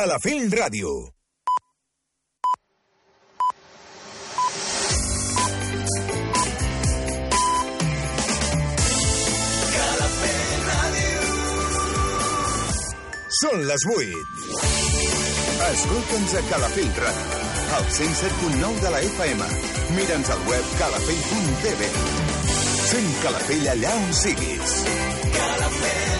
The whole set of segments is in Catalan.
Calafell Ràdio. Són les 8. Escolta'ns a Calafell Ràdio, al 107.9 de la FM. Mira'ns al web calafell.tv. Sent Calafell allà on siguis. Calafell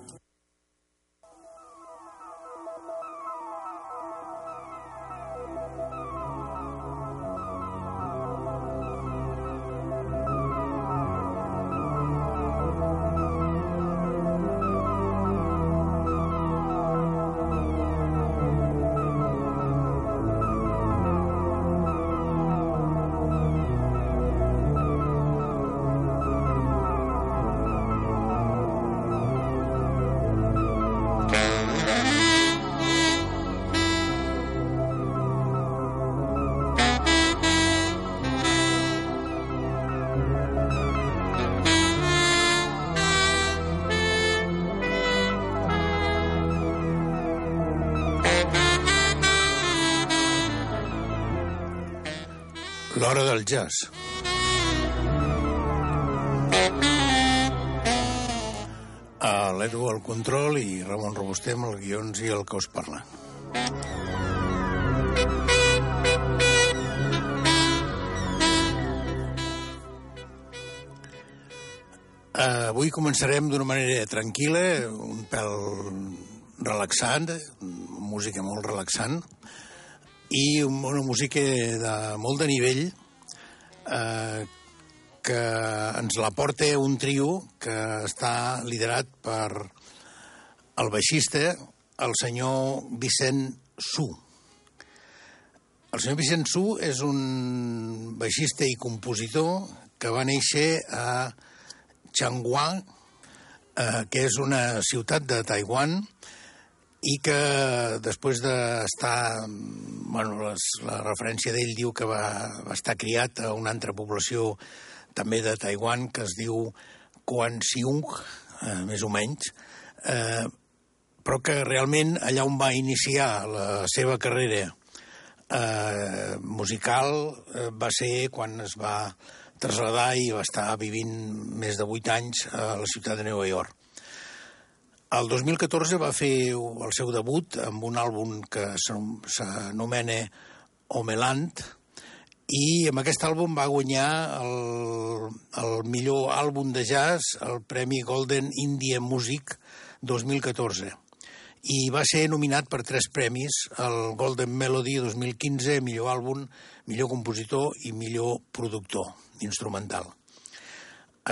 Del jazz. A l'Edu al control i Ramon Robuster amb els guions i el que us parla. Avui començarem d'una manera tranquil·la, un pèl relaxant, música molt relaxant, i una música de molt de nivell eh, que ens la porta un trio que està liderat per el baixista, el senyor Vicent Su. El senyor Vicent Su és un baixista i compositor que va néixer a Changhua, eh, que és una ciutat de Taiwan, i que després d'estar... Bueno, les, la referència d'ell diu que va, va estar criat a una altra població també de Taiwan que es diu Quan Siung, eh, més o menys, eh, però que realment allà on va iniciar la seva carrera eh, musical eh, va ser quan es va traslladar i va estar vivint més de 8 anys a la ciutat de Nova York. El 2014 va fer el seu debut amb un àlbum que s'anomena Omeland i amb aquest àlbum va guanyar el, el millor àlbum de jazz al Premi Golden India Music 2014 i va ser nominat per tres premis, el Golden Melody 2015, millor àlbum, millor compositor i millor productor instrumental.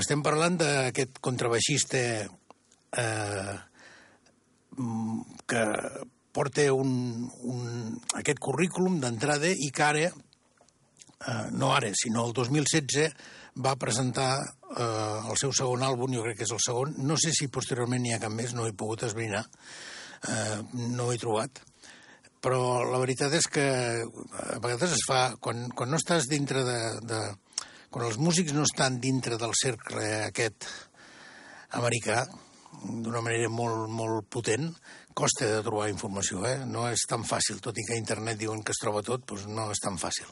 Estem parlant d'aquest contrabaixista eh, que porta un, un, aquest currículum d'entrada i que ara, eh, no ara, sinó el 2016, va presentar eh, el seu segon àlbum, jo crec que és el segon, no sé si posteriorment n'hi ha cap més, no he pogut esbrinar, eh, no ho he trobat, però la veritat és que a vegades es fa, quan, quan no estàs dintre de, de... quan els músics no estan dintre del cercle aquest americà, d'una manera molt, molt potent, costa de trobar informació, eh? no és tan fàcil, tot i que a internet diuen que es troba tot, doncs no és tan fàcil.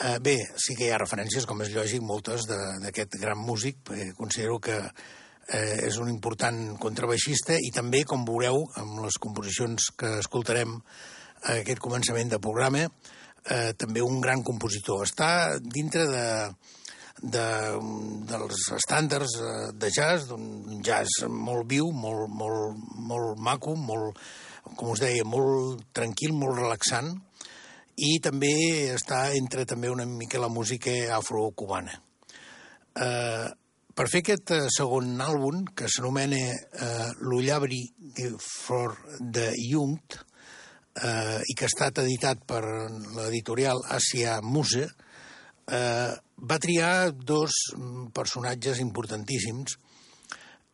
Eh, bé, sí que hi ha referències, com és lògic, moltes d'aquest gran músic, perquè considero que eh, és un important contrabaixista i també, com veureu, amb les composicions que escoltarem a aquest començament de programa, eh, també un gran compositor. Està dintre de, de, dels estàndards eh, de jazz, d'un jazz molt viu, molt, molt, molt maco, molt, com us deia, molt tranquil, molt relaxant, i també està entre també una mica la música afrocubana. Eh, per fer aquest eh, segon àlbum, que s'anomena eh, L'Ullabri for the Jung, eh, i que ha estat editat per l'editorial Asia Muse, eh, va triar dos personatges importantíssims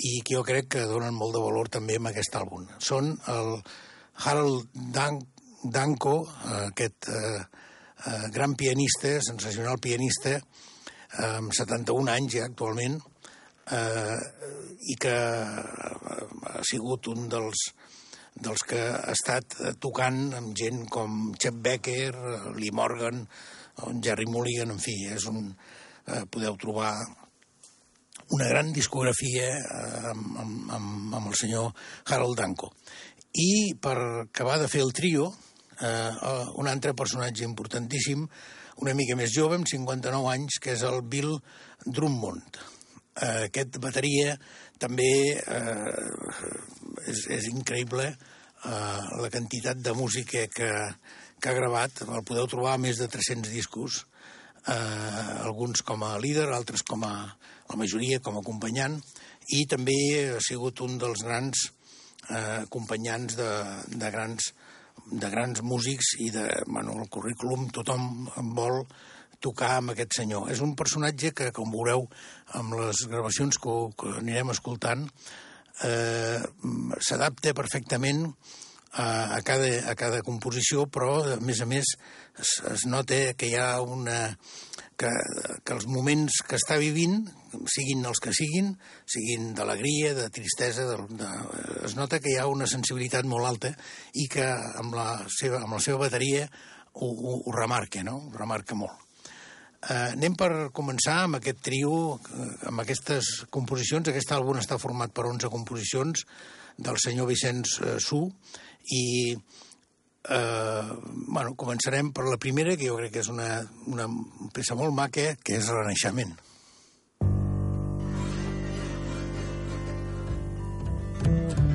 i que jo crec que donen molt de valor també en aquest àlbum. Són el Harold Dan Danko, aquest eh, eh, gran pianista, sensacional pianista, amb 71 anys ja actualment, eh, i que ha sigut un dels, dels que ha estat tocant amb gent com Chet Becker, Lee Morgan, Jerry Mulligan, en fi, és un, eh, podeu trobar una gran discografia eh, amb, amb, amb, el senyor Harold Danko. I per acabar de fer el trio, eh, un altre personatge importantíssim, una mica més jove, amb 59 anys, que és el Bill Drummond. Eh, aquest bateria també eh, és, és increïble eh, la quantitat de música que, que ha gravat. El podeu trobar més de 300 discos, eh, alguns com a líder, altres com a, la majoria com a acompanyant, i també ha sigut un dels grans eh, acompanyants de, de grans de grans músics i de, bueno, el currículum tothom vol tocar amb aquest senyor. És un personatge que, com veureu amb les gravacions que, que anirem escoltant, eh, s'adapta perfectament a, a, cada, a cada composició, però, a més a més, es, es nota que hi ha una, que, que els moments que està vivint, siguin els que siguin, siguin d'alegria, de tristesa, de, de, es nota que hi ha una sensibilitat molt alta i que amb la seva, amb la seva bateria ho, ho, ho remarca, no? ho remarca molt. Eh, anem per començar amb aquest trio, amb aquestes composicions. Aquest àlbum està format per 11 composicions del senyor Vicenç eh, Su i, eh, bueno, començarem per la primera, que jo crec que és una, una peça molt maca, que és Renaixement. Renaixement.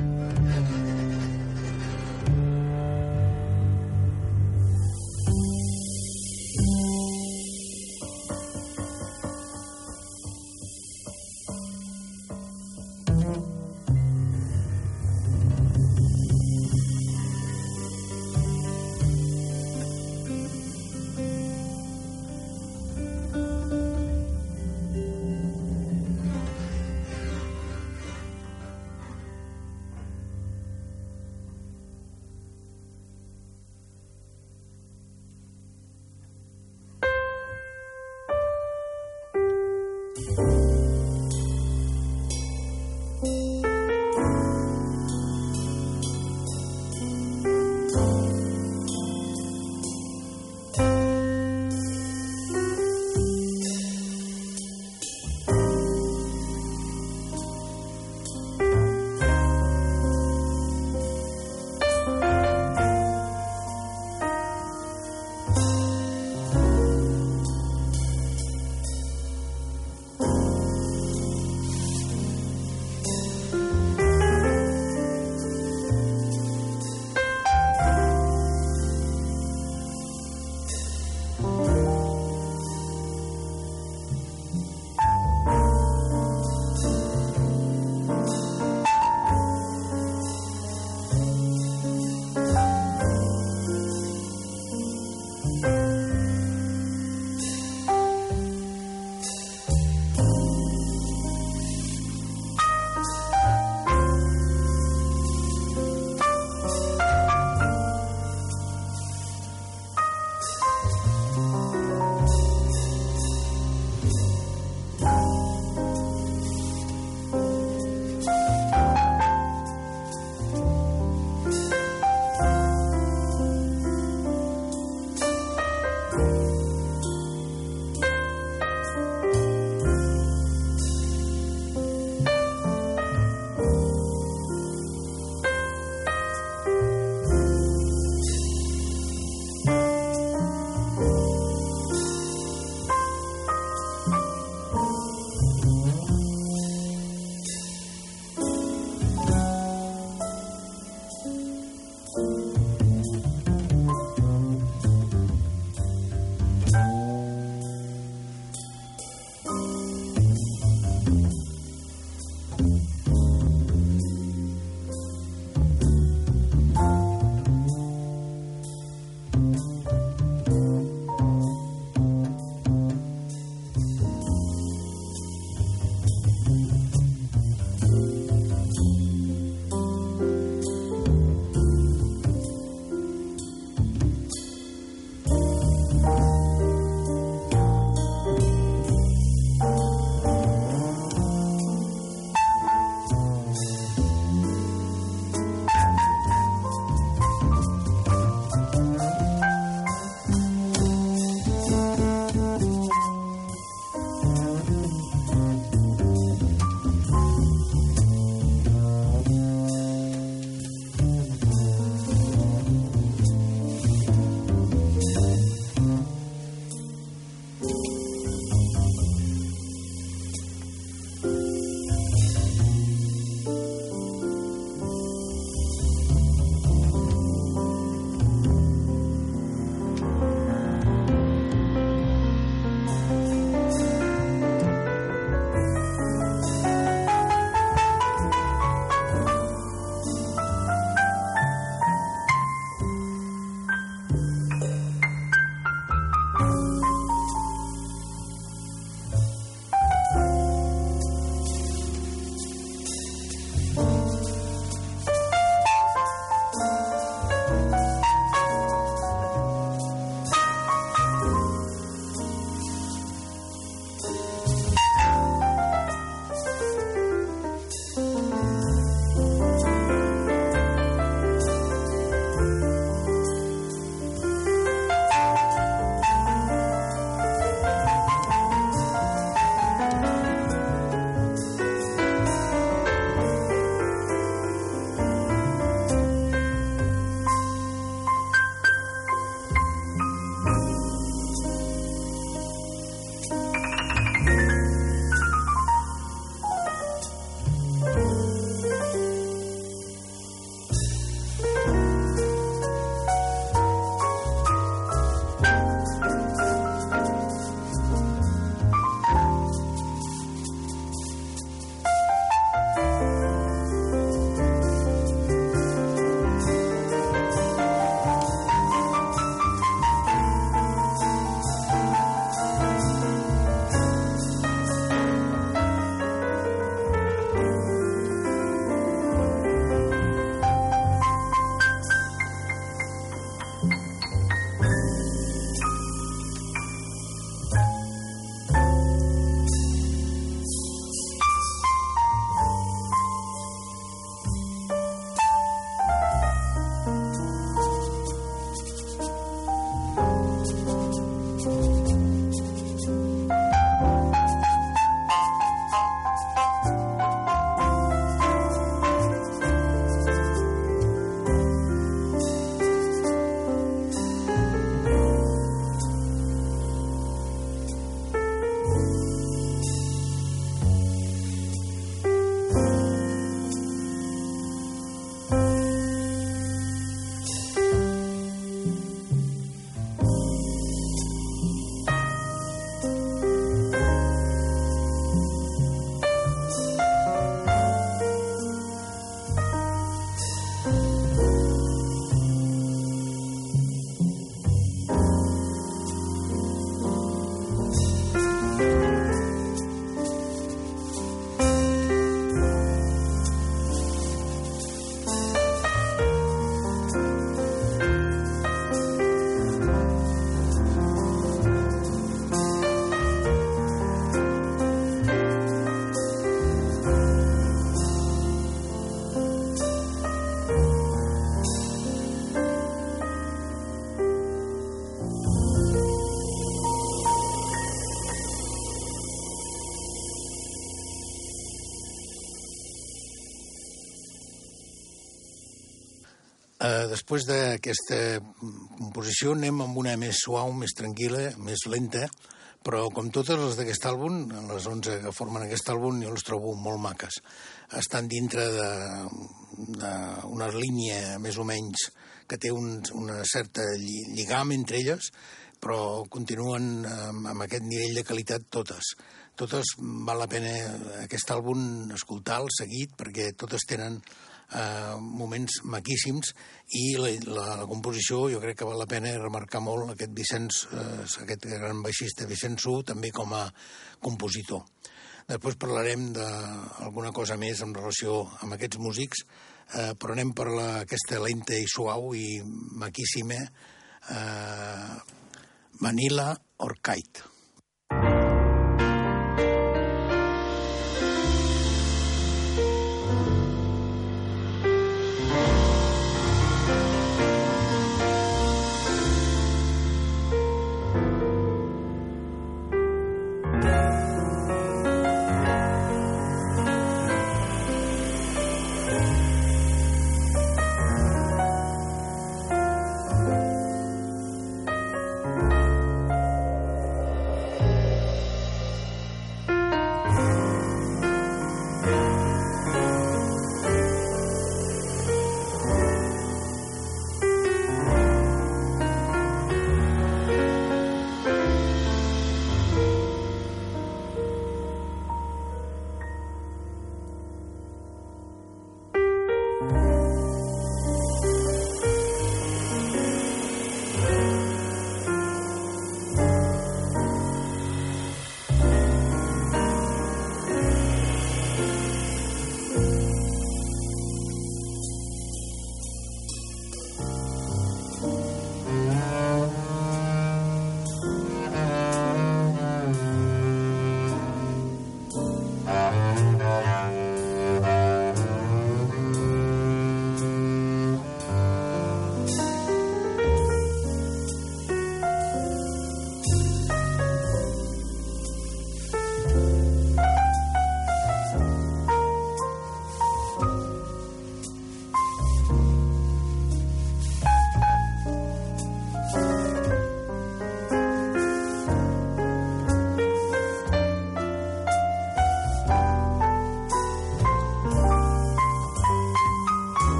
Uh, després d'aquesta composició anem amb una més suau, més tranquil·la, més lenta, però com totes les d'aquest àlbum, les 11 que formen aquest àlbum, jo les trobo molt maques. Estan dintre d'una línia més o menys que té un, una certa lligam entre elles, però continuen amb, amb aquest nivell de qualitat totes. Totes val la pena aquest àlbum escoltar-lo seguit perquè totes tenen eh, moments maquíssims i la, la, la composició jo crec que val la pena remarcar molt aquest Vicenç, eh, aquest gran baixista Vicenç Su, també com a compositor. Després parlarem d'alguna cosa més en relació amb aquests músics, eh, però anem per la, aquesta lenta i suau i maquíssima eh, Manila Orchid.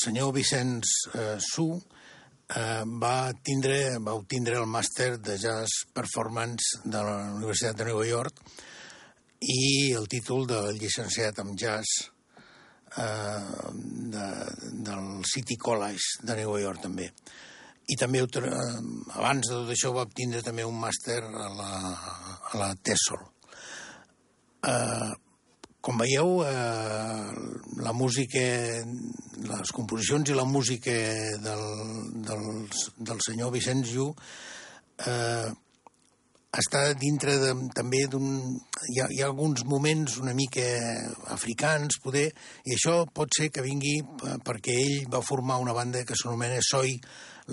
Senyor Vicenç eh, Su eh, va, tindre, va obtindre el màster de Jazz Performance de la Universitat de Nova York i el títol de llicenciat en jazz eh, de, del City College de Nova York també i també abans de tot això va obtindre també un màster a la, a la TESOL. Eh, com veieu, eh, la música, les composicions i la música del, del, del senyor Vicenç Ju eh, està dintre de, també d'un... Hi, hi ha alguns moments una mica africans, poder, i això pot ser que vingui perquè ell va formar una banda que s'anomena Soy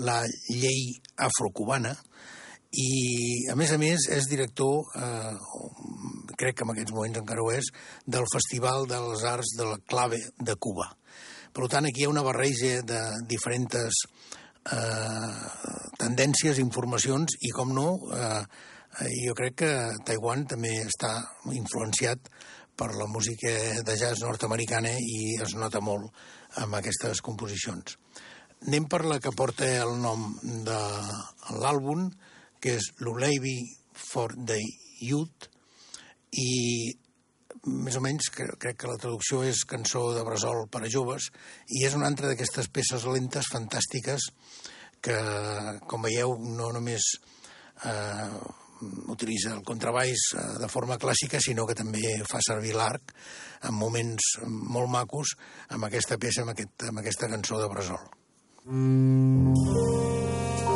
la llei afrocubana, i, a més a més, és director, eh, crec que en aquests moments encara ho és, del Festival de les Arts de la Clave de Cuba. Per tant, aquí hi ha una barreja de diferents eh, tendències, informacions, i, com no, eh, jo crec que Taiwan també està influenciat per la música de jazz nord-americana i es nota molt amb aquestes composicions. Anem per la que porta el nom de l'àlbum, que és l'Uleivi for the Youth, i més o menys crec que la traducció és cançó de bressol per a joves, i és una altra d'aquestes peces lentes fantàstiques que, com veieu, no només eh, utilitza el contrabaix eh, de forma clàssica, sinó que també fa servir l'arc en moments molt macos amb aquesta peça, amb, aquest, amb aquesta cançó de bressol. Mm.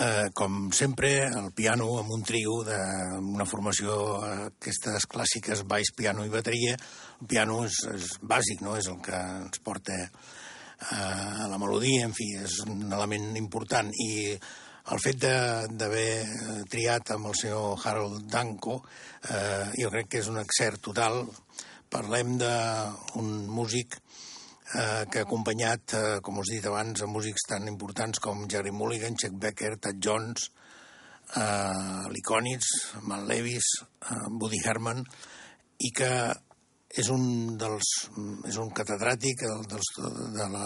Eh, com sempre, el piano amb un trio d'una formació eh, aquestes clàssiques, baix, piano i bateria. El piano és, és bàsic, no? és el que ens porta eh, a la melodia, en fi, és un element important. I el fet d'haver triat amb el senyor Harold Danko, eh, jo crec que és un excert total. Parlem d'un músic eh, que ha acompanyat, eh, com us he dit abans, a músics tan importants com Jerry Mulligan, Chuck Becker, Tad Jones, eh, l'Iconitz, Mal Levis, eh, Woody Herman, i que és un dels és un catedràtic dels, de la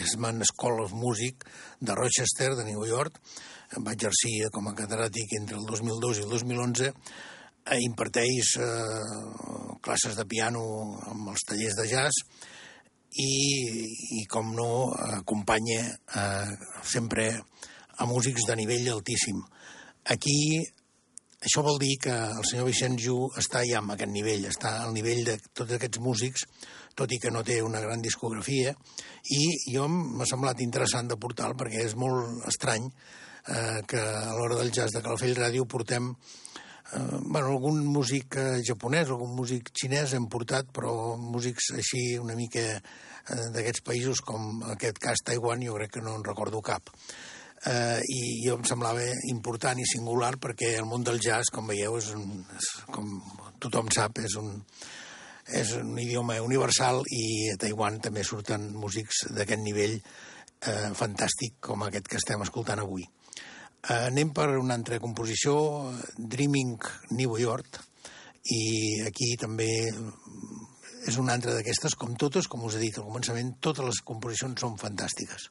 Esman School of Music de Rochester, de New York. Va exercir com a catedràtic entre el 2002 i el 2011 eh, imparteix eh, classes de piano amb els tallers de jazz i, i com no, acompanya eh, sempre a músics de nivell altíssim. Aquí això vol dir que el senyor Vicent Ju està ja en aquest nivell, està al nivell de tots aquests músics, tot i que no té una gran discografia, i jo m'ha semblat interessant de portar perquè és molt estrany eh, que a l'hora del jazz de Calafell Ràdio portem eh, bueno, algun músic eh, japonès, algun músic xinès hem portat, però músics així una mica eh, d'aquests països com aquest cas Taiwan jo crec que no en recordo cap. Eh, I jo em semblava important i singular perquè el món del jazz, com veieu, és, un, és com tothom sap, és un, és un idioma universal i a Taiwan també surten músics d'aquest nivell eh, fantàstic com aquest que estem escoltant avui. Eh, anem per una altra composició, Dreaming New York, i aquí també és una altra d'aquestes, com totes, com us he dit al començament, totes les composicions són fantàstiques.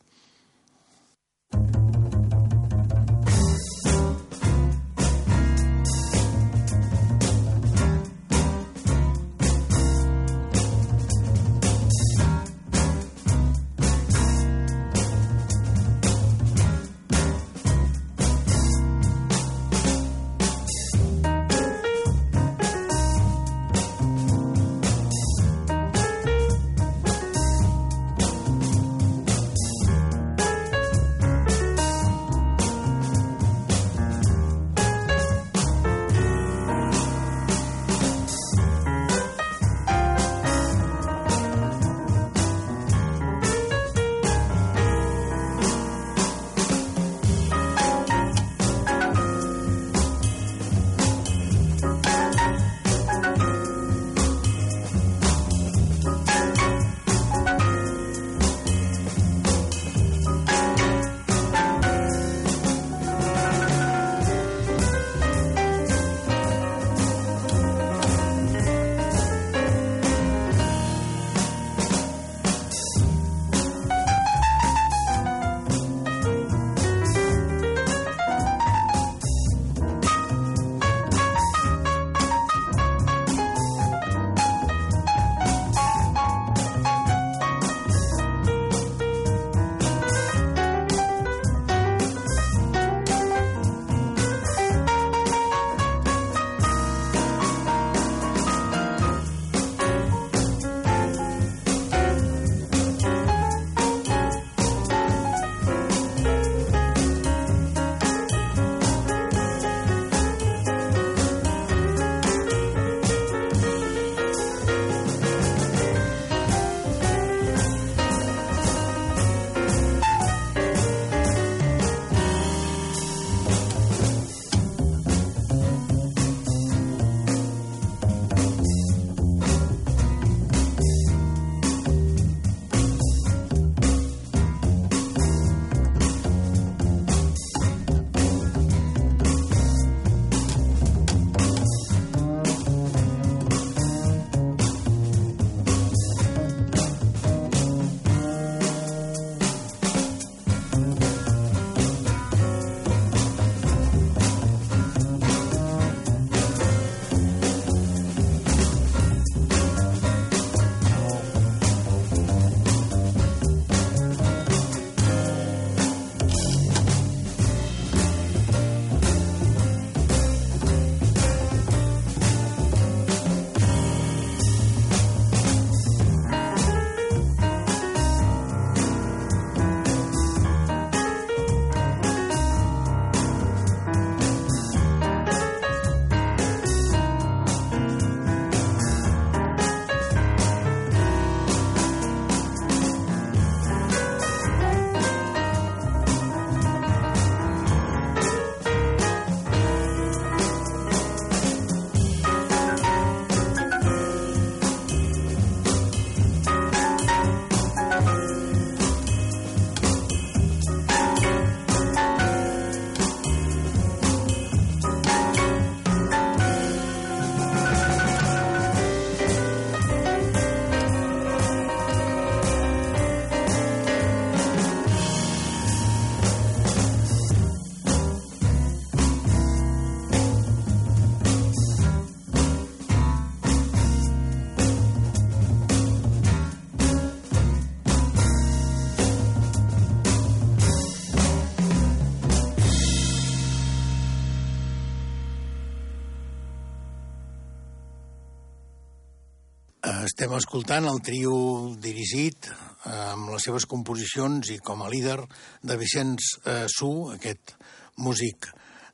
Estem escoltant el trio dirigit eh, amb les seves composicions i com a líder de Vicenç eh, Su, aquest músic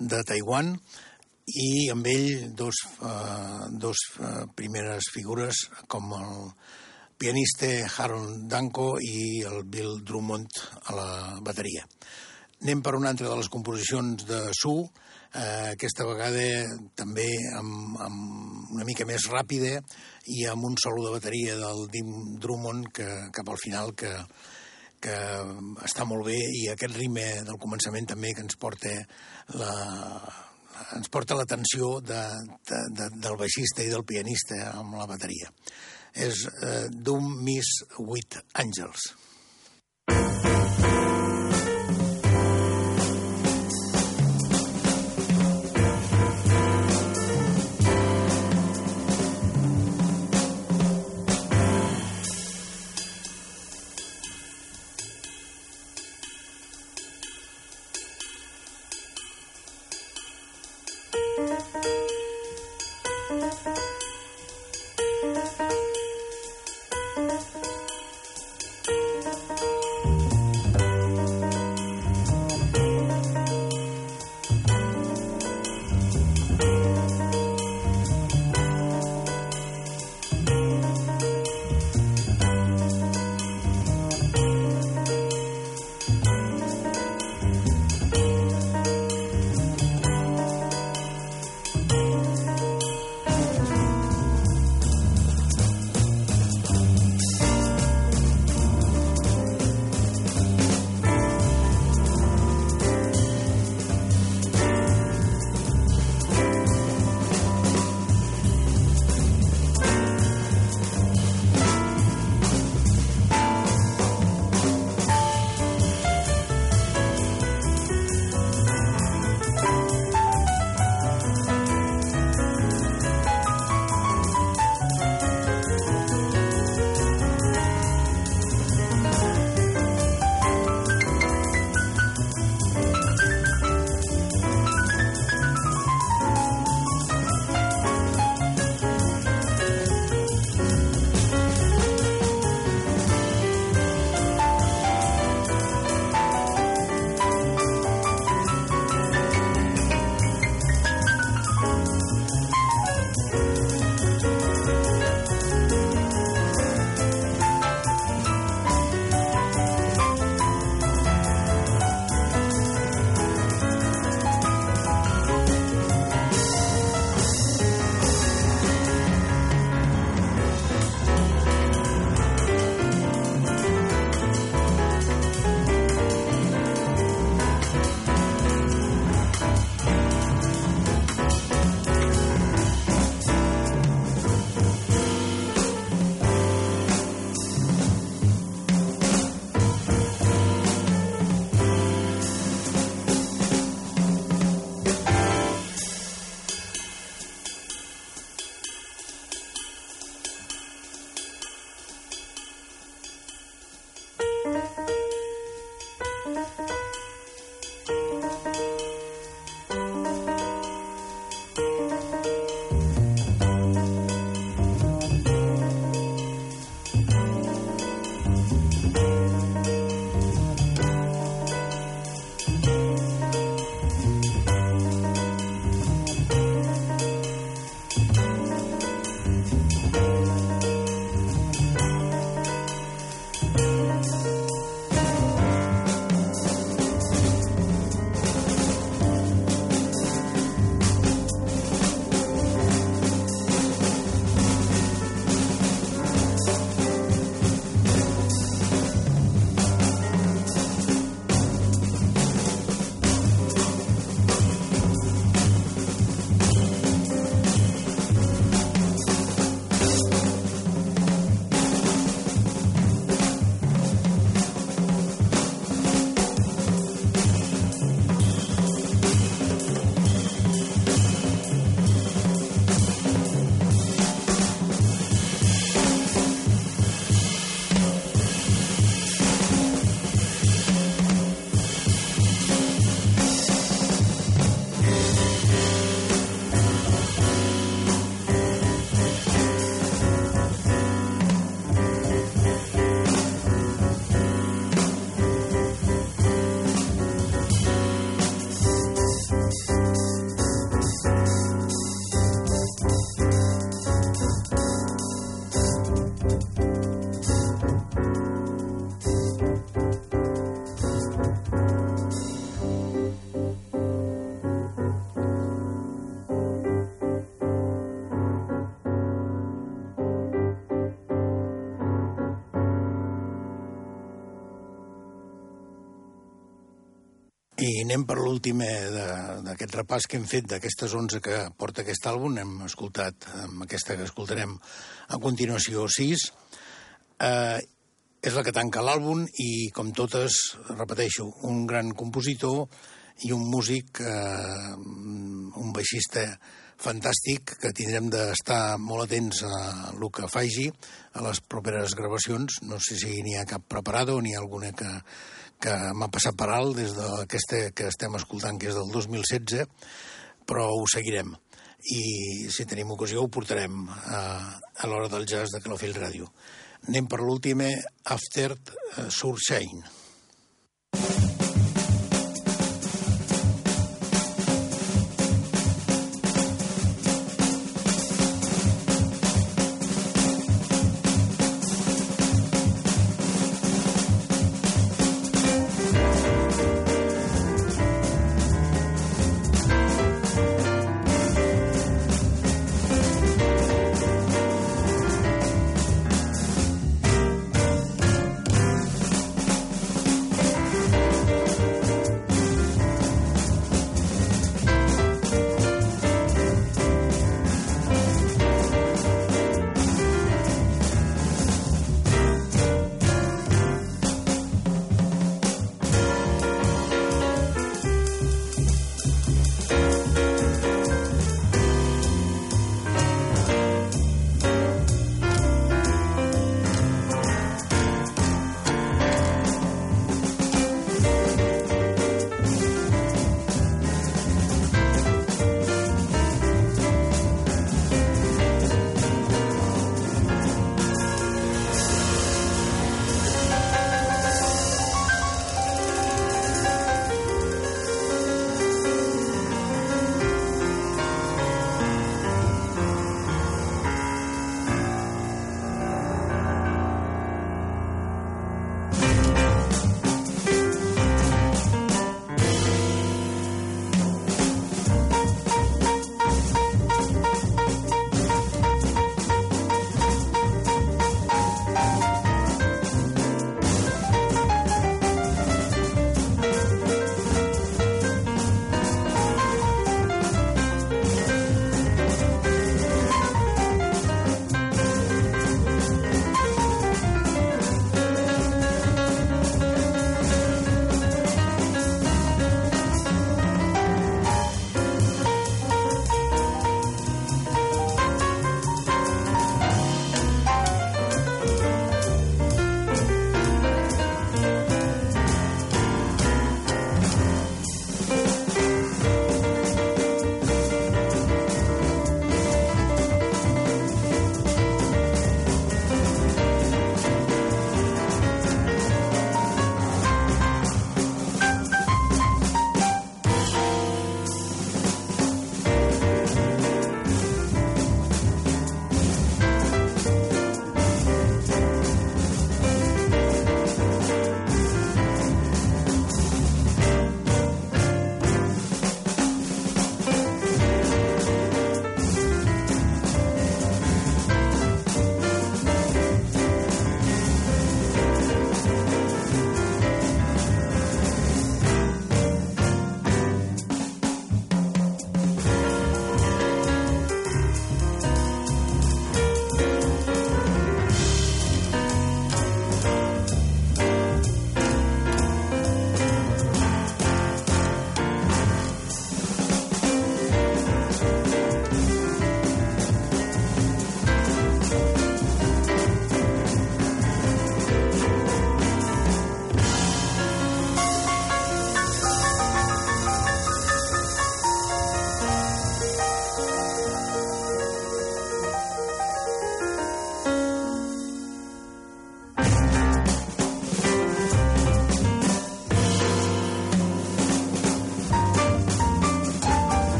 de Taiwan, i amb ell dos, eh, dos eh, primeres figures com el pianista Harold Danko i el Bill Drummond a la bateria. Anem per una altra de les composicions de Su, eh, aquesta vegada també amb, amb una mica més ràpida i amb un solo de bateria del Dim Drummond que, cap al final que, que està molt bé i aquest ritme del començament també que ens porta la, ens porta l'atenció de, de, de, del baixista i del pianista amb la bateria. És eh, Doom Miss With Angels. I anem per l'últim d'aquest repàs que hem fet d'aquestes 11 que porta aquest àlbum. Hem escoltat, amb aquesta que escoltarem a continuació, 6. Eh, és la que tanca l'àlbum i, com totes, repeteixo, un gran compositor i un músic, eh, un baixista fantàstic, que tindrem d'estar molt atents a el que faci a les properes gravacions. No sé si n'hi ha cap preparada o n'hi ha alguna que que m'ha passat per alt des d'aquesta que estem escoltant, que és del 2016, però ho seguirem. I si tenim ocasió ho portarem a, a l'hora del jazz de Calafell Ràdio. Anem per l'última, After Surshine.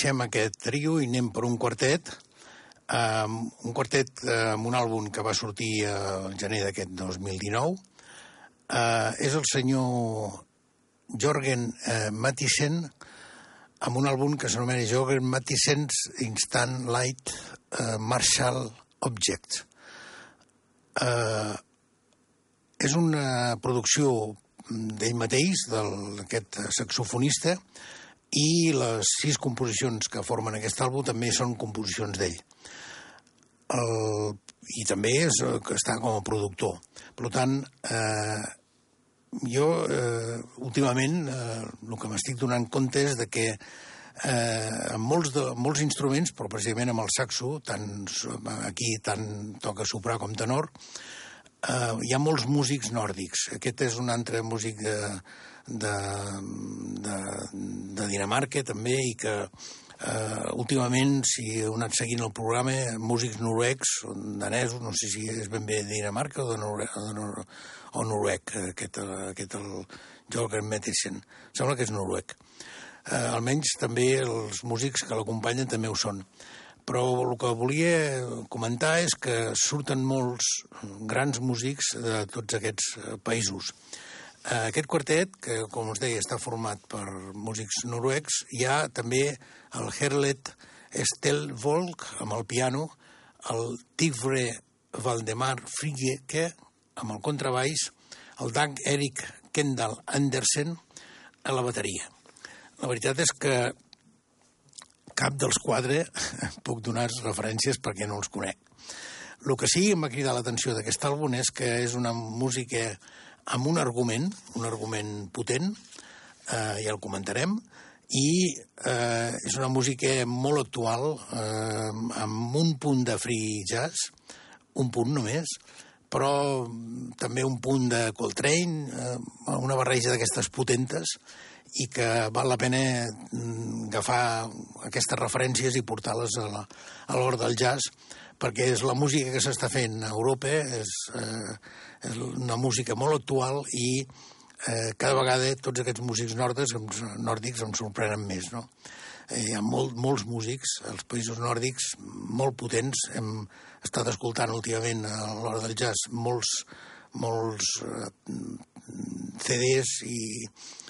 Deixem aquest trio i anem per un quartet, eh, un quartet eh, amb un àlbum que va sortir al gener d'aquest 2019. Eh, és el senyor Jorgen eh, Mathisen, amb un àlbum que s'anomena Jorgen Mathisen's Instant Light eh, Marshall Objects. Eh, és una producció d'ell mateix, d'aquest saxofonista, i les sis composicions que formen aquest àlbum també són composicions d'ell. El, I també és, que està com a productor. Per tant, eh, jo eh, últimament eh, el que m'estic donant compte és de que eh, amb molts, de, molts instruments, però precisament amb el saxo, tant, aquí tant toca soprà com tenor, eh, hi ha molts músics nòrdics. Aquest és un altre músic de, de, de, de Dinamarca també i que eh, últimament, si heu anat seguint el programa, músics noruecs, danesos, no sé si és ben bé de Dinamarca o de, Nore, o, de Nor o noruec, aquest, aquest el Jorgen Mettisen. Sembla que és noruec. Eh, almenys també els músics que l'acompanyen també ho són. Però el que volia comentar és que surten molts grans músics de tots aquests eh, països. Eh, aquest quartet, que com us deia està format per músics noruecs, hi ha també el Herlet Stelvolk amb el piano, el Tigre Valdemar Frigge amb el contrabaix, el Dag Erik Kendall Andersen a la bateria. La veritat és que cap dels quatre puc donar referències perquè no els conec. El que sí em va cridar l'atenció d'aquest àlbum és que és una música amb un argument, un argument potent, eh, ja el comentarem, i eh, és una música molt actual, eh, amb un punt de free jazz, un punt només, però també un punt de Coltrane, eh, una barreja d'aquestes potentes, i que val la pena mm, agafar aquestes referències i portar-les a l'hora del jazz, perquè és la música que s'està fent a Europa, és, eh, una música molt actual i eh, cada vegada tots aquests músics nòrdics, nòrdics em sorprenen més, no? Eh, hi ha molt, molts músics als països nòrdics molt potents. Hem estat escoltant últimament a l'hora del jazz molts, molts eh, CDs i,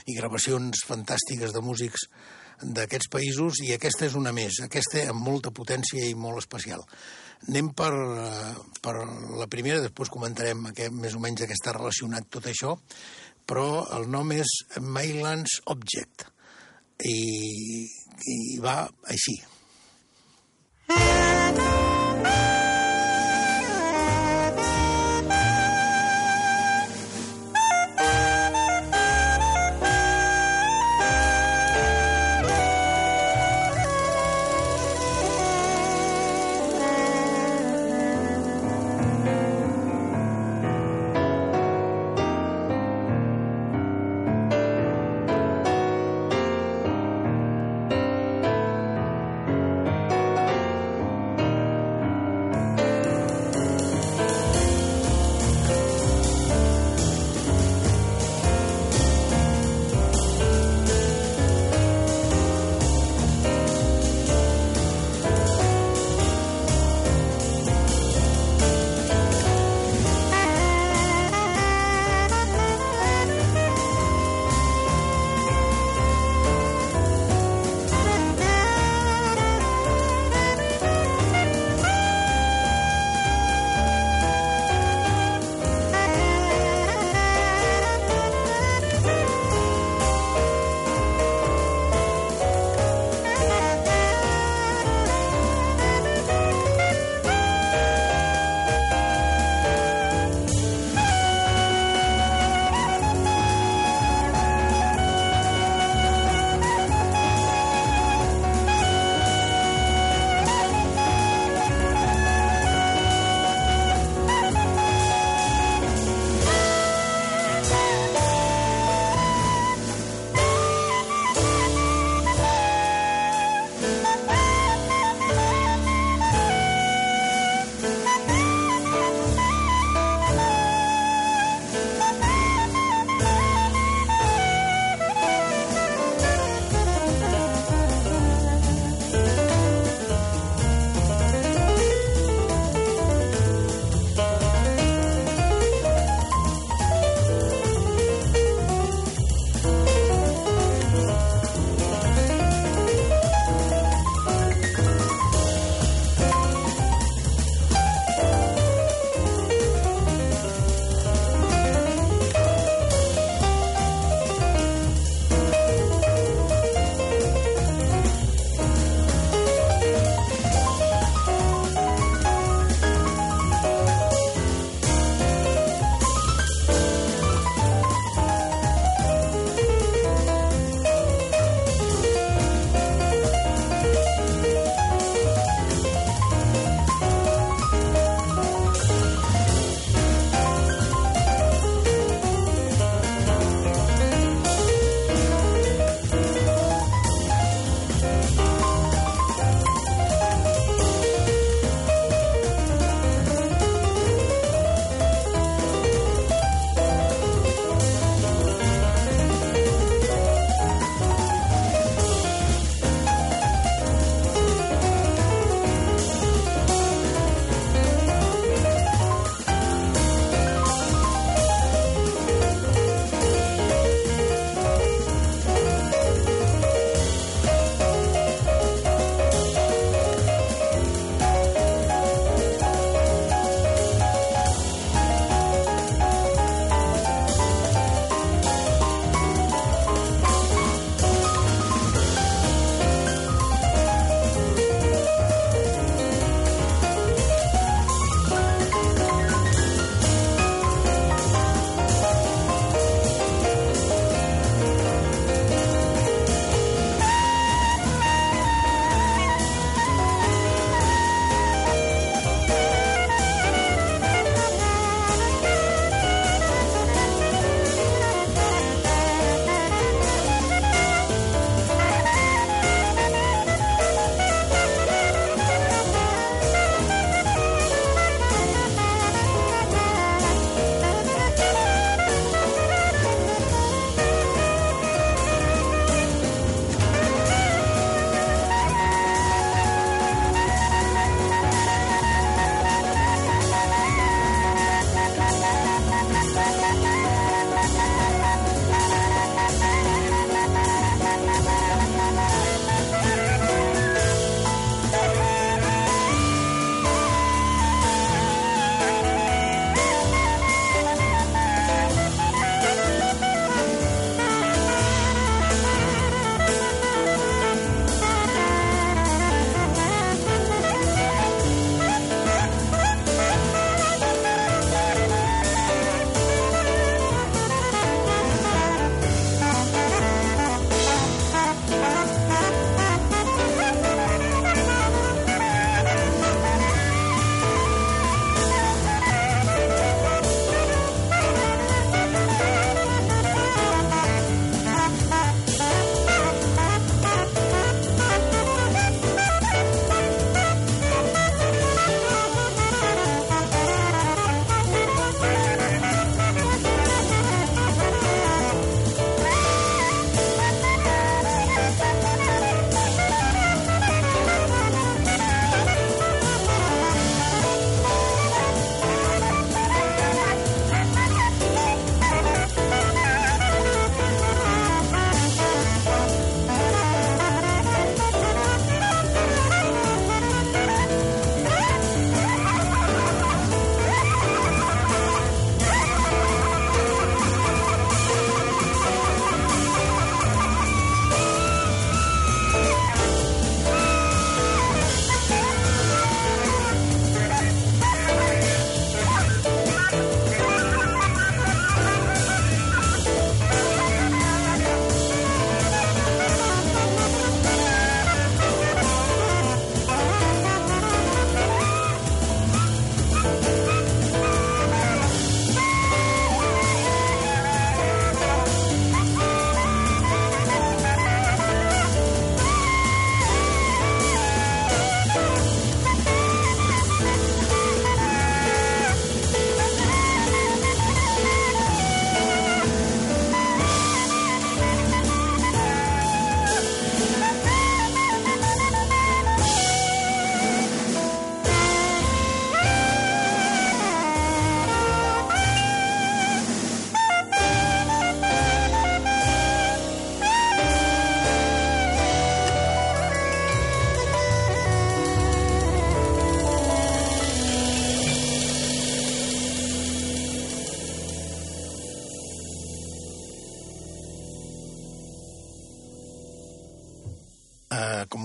i gravacions fantàstiques de músics d'aquests països i aquesta és una més, aquesta amb molta potència i molt especial. Anem per, eh, per la primera, després comentarem aquest, més o menys que està relacionat tot això, però el nom és Maylands Object i, i va així. Uh,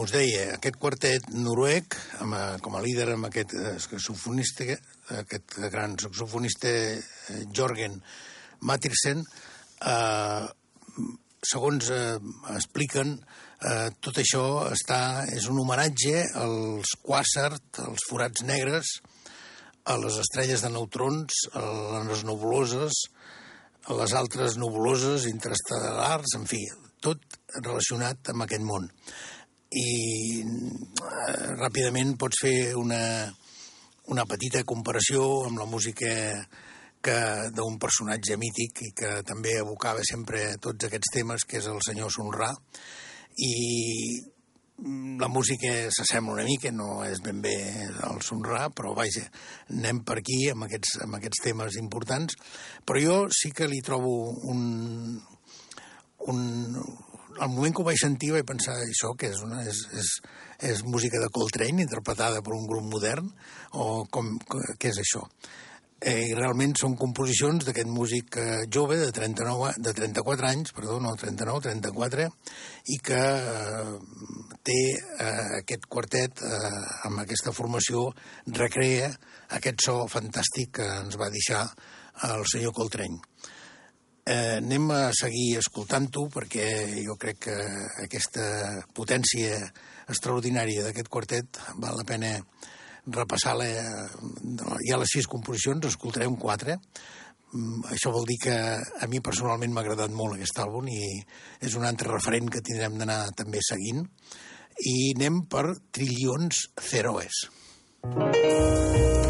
us deia, aquest quartet noruec, amb, uh, com a líder amb aquest uh, saxofonista, aquest gran saxofonista Jorgen Matirsen, uh, segons uh, expliquen, uh, tot això està, és un homenatge als quàsars, als forats negres, a les estrelles de neutrons, a les nebuloses, a les altres nebuloses interestel·lars, en fi, tot relacionat amb aquest món i eh, ràpidament pots fer una, una petita comparació amb la música que d'un personatge mític i que també evocava sempre tots aquests temes, que és el senyor Sunrà, i la música s'assembla una mica, no és ben bé el Sunrà, però vaja, anem per aquí amb aquests, amb aquests temes importants, però jo sí que li trobo un, un, al moment que ho vaig sentir vaig pensar això que és, una, és, és, és música de Coltrane interpretada per un grup modern o com, què és això? Eh, I realment són composicions d'aquest músic eh, jove de, 39, de 34 anys, perdó, no 39, 34, i que eh, té eh, aquest quartet eh, amb aquesta formació recrea aquest so fantàstic que ens va deixar el senyor Coltrane. Eh, anem a seguir escoltant-ho perquè jo crec que aquesta potència extraordinària d'aquest quartet val la pena repassar-la. Hi ha les sis composicions, escoltarem quatre. Mm, això vol dir que a mi personalment m'ha agradat molt aquest àlbum i és un altre referent que tindrem d'anar també seguint. I anem per Trilions Zeroes. Thank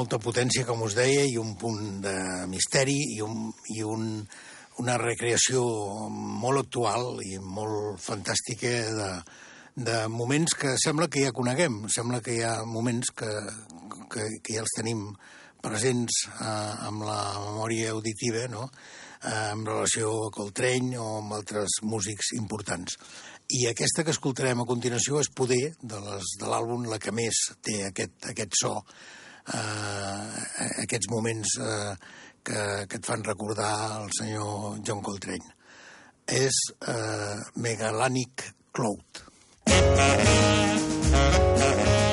molta potència, com us deia, i un punt de misteri i, un, i un, una recreació molt actual i molt fantàstica de, de moments que sembla que ja coneguem, sembla que hi ha moments que, que, que ja els tenim presents eh, amb la memòria auditiva, no?, eh, en relació a Coltrane o amb altres músics importants. I aquesta que escoltarem a continuació és Poder, de l'àlbum la que més té aquest, aquest so, eh, aquests moments eh, que, que et fan recordar el senyor John Coltrane. És eh, Megalanic Cloud. anem per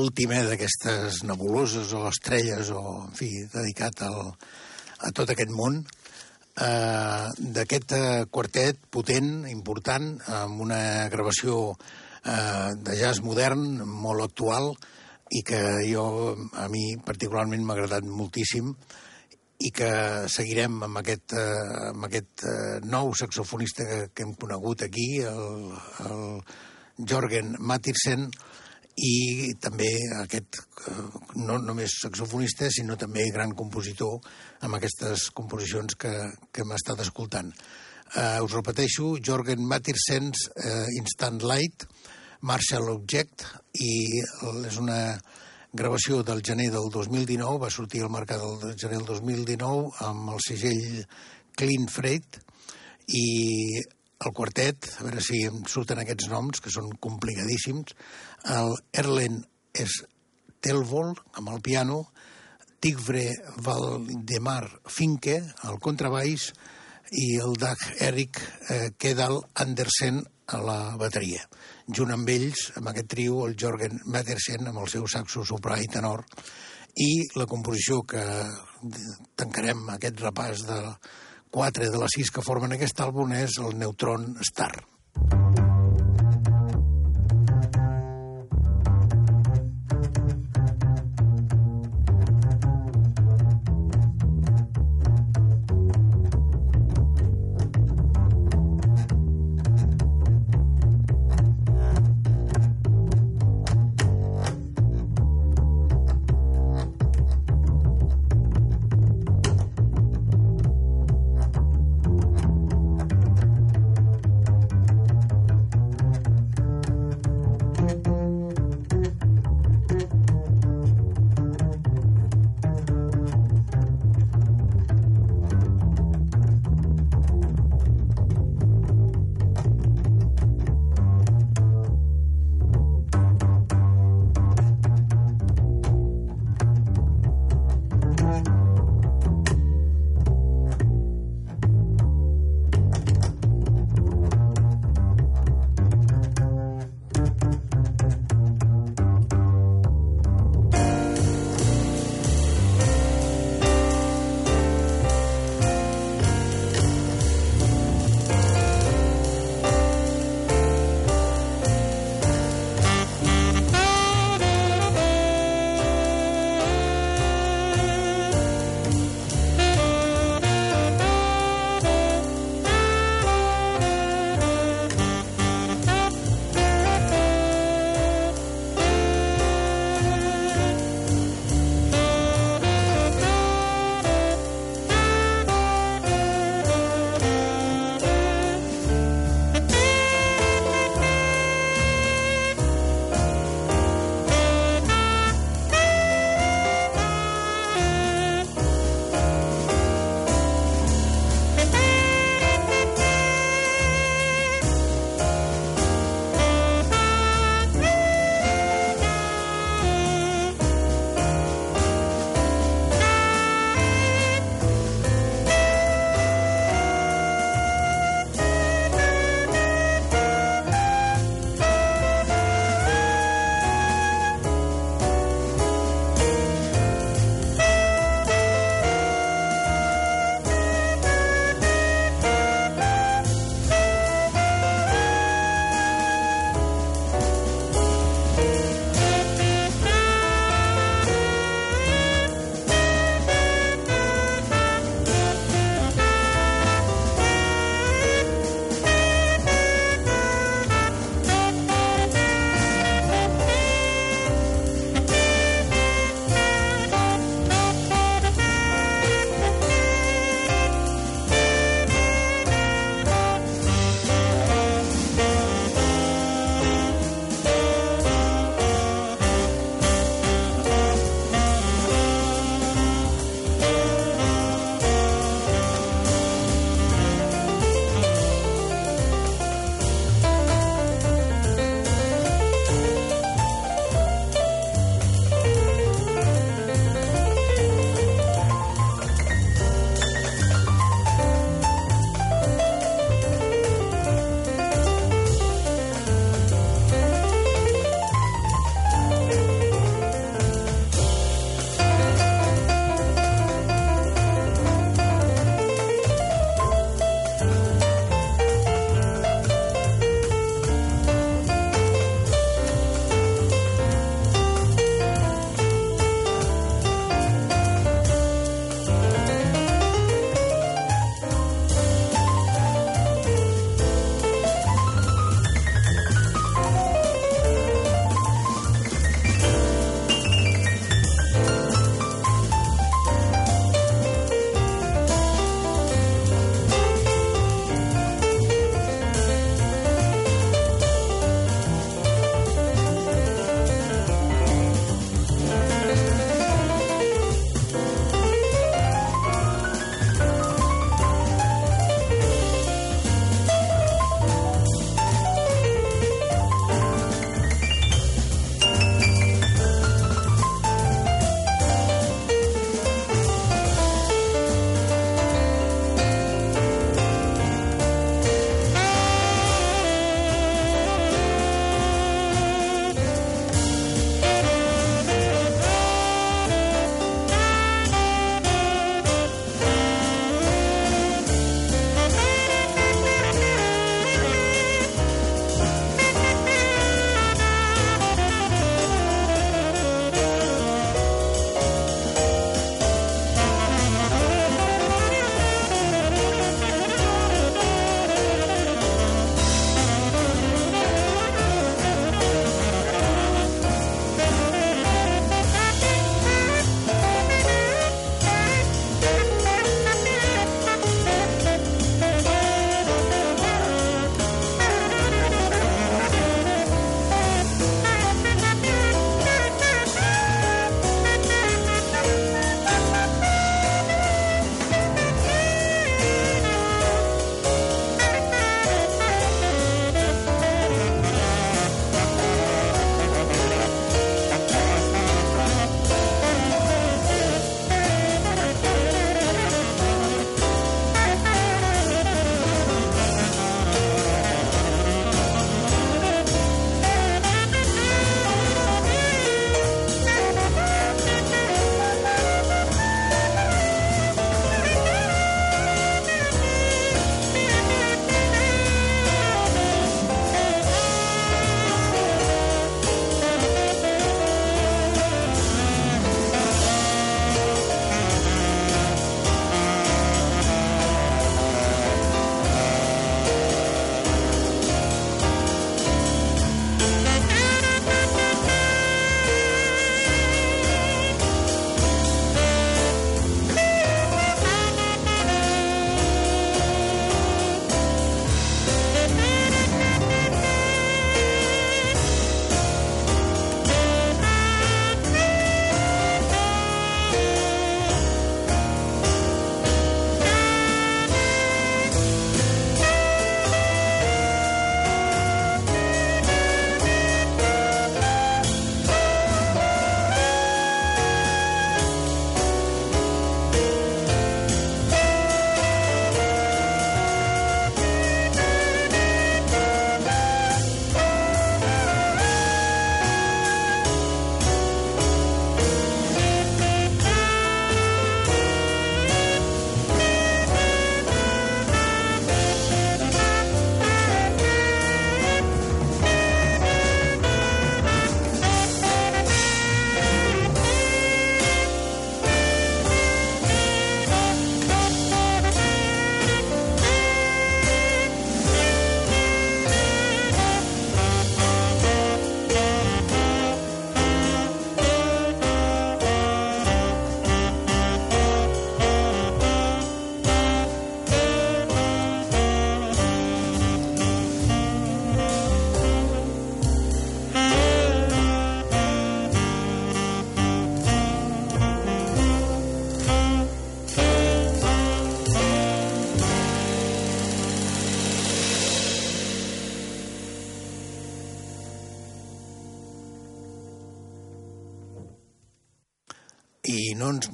l'última d'aquestes nebuloses o estrelles o, en fi, dedicat al, a tot aquest món eh, d'aquest eh, quartet potent, important, amb una gravació eh, de jazz modern, molt actual, i que jo, a mi particularment m'ha agradat moltíssim, i que seguirem amb aquest, eh, amb aquest eh, nou saxofonista que, que hem conegut aquí, el, el Jorgen Matirsen, i també aquest, eh, no només saxofonista, sinó també gran compositor amb aquestes composicions que, que hem estat escoltant. Uh, us repeteixo, Jorgen Matirsens, uh, Instant Light, Marshall Object, i és una gravació del gener del 2019, va sortir al mercat del gener del 2019 amb el segell Clean Freight, i el quartet, a veure si em surten aquests noms, que són complicadíssims, el Erlen Stelvold, amb el piano, Tigvre Valdemar Finke, al contrabaix, i el Dag Erik eh, Kedal Andersen a la bateria. Junt amb ells, amb aquest trio, el Jorgen Mattersen, amb el seu saxo soprà i tenor, i la composició que tancarem aquest repàs de quatre de les sis que formen aquest àlbum és el Neutron Star. i no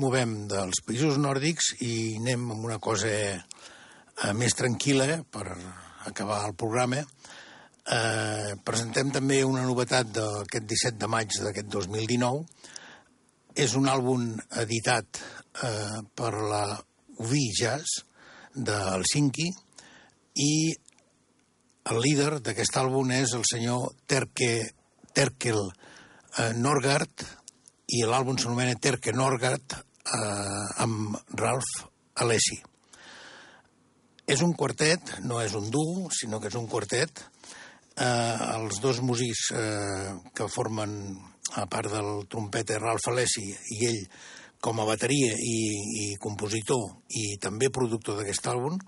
movem dels països nòrdics i anem amb una cosa eh, més tranquil·la per acabar el programa. Eh, presentem també una novetat d'aquest 17 de maig d'aquest 2019. És un àlbum editat eh, per la UVI Jazz de Helsinki i el líder d'aquest àlbum és el senyor Terke, Terkel eh, Norgard, i l'àlbum s'anomena Terke Norgat eh, amb Ralph Alessi. És un quartet, no és un duo, sinó que és un quartet. Eh, els dos músics eh, que formen, a part del trompeta Ralph Alessi i ell com a bateria i, i compositor i també productor d'aquest àlbum,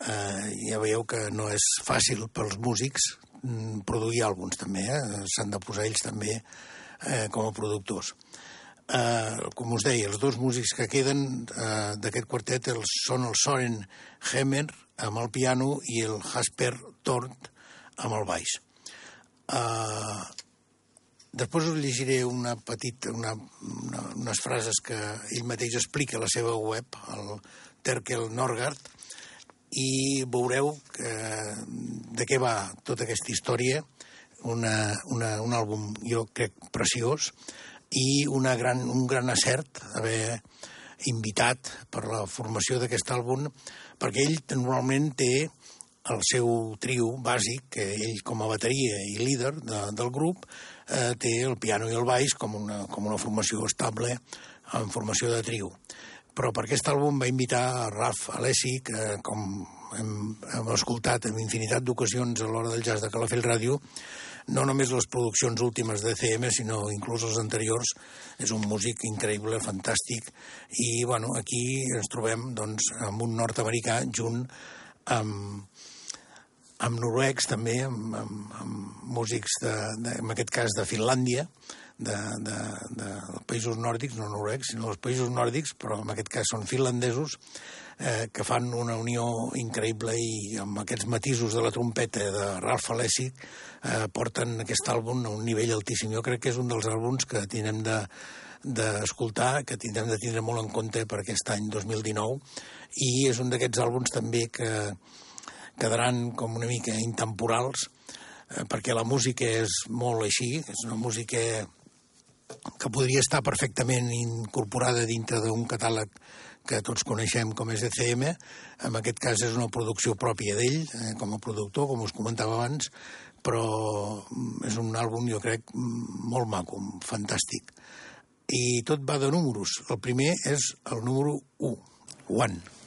eh, ja veieu que no és fàcil pels músics mm, produir àlbums també, eh? s'han de posar ells també eh, com a productors. Eh, com us deia, els dos músics que queden eh, d'aquest quartet els, són el Soren Hemmer amb el piano i el Jasper Tort amb el baix. Eh, després us llegiré una petita, una, una, unes frases que ell mateix explica a la seva web, el Terkel Norgard, i veureu que, de què va tota aquesta història una, una, un àlbum, jo crec, preciós, i una gran, un gran acert haver invitat per la formació d'aquest àlbum, perquè ell normalment té el seu trio bàsic, que ell com a bateria i líder de, del grup, eh, té el piano i el baix com una, com una formació estable en formació de trio. Però per aquest àlbum va invitar a Raf Alessi, que com hem, hem escoltat en infinitat d'ocasions a l'hora del jazz de Calafell Ràdio, no només les produccions últimes de CM, sinó inclús els anteriors. És un músic increïble, fantàstic, i bueno, aquí ens trobem doncs, amb un nord-americà junt amb, amb noruecs també, amb, amb, amb músics, de, de, en aquest cas de Finlàndia, de, de, de països nòrdics, no noruecs, sinó dels països nòrdics, però en aquest cas són finlandesos, eh, que fan una unió increïble i amb aquests matisos de la trompeta de Ralph Alessi eh, porten aquest àlbum a un nivell altíssim. Jo crec que és un dels àlbums que tindrem de d'escoltar, que tindrem de tindre molt en compte per aquest any 2019 i és un d'aquests àlbums també que quedaran com una mica intemporals eh, perquè la música és molt així, és una música que podria estar perfectament incorporada dintre d'un catàleg que tots coneixem com és ECM, en aquest cas és una producció pròpia d'ell, eh, com a productor, com us comentava abans, però mm, és un àlbum, jo crec, molt maco, fantàstic. I tot va de números. El primer és el número 1, One.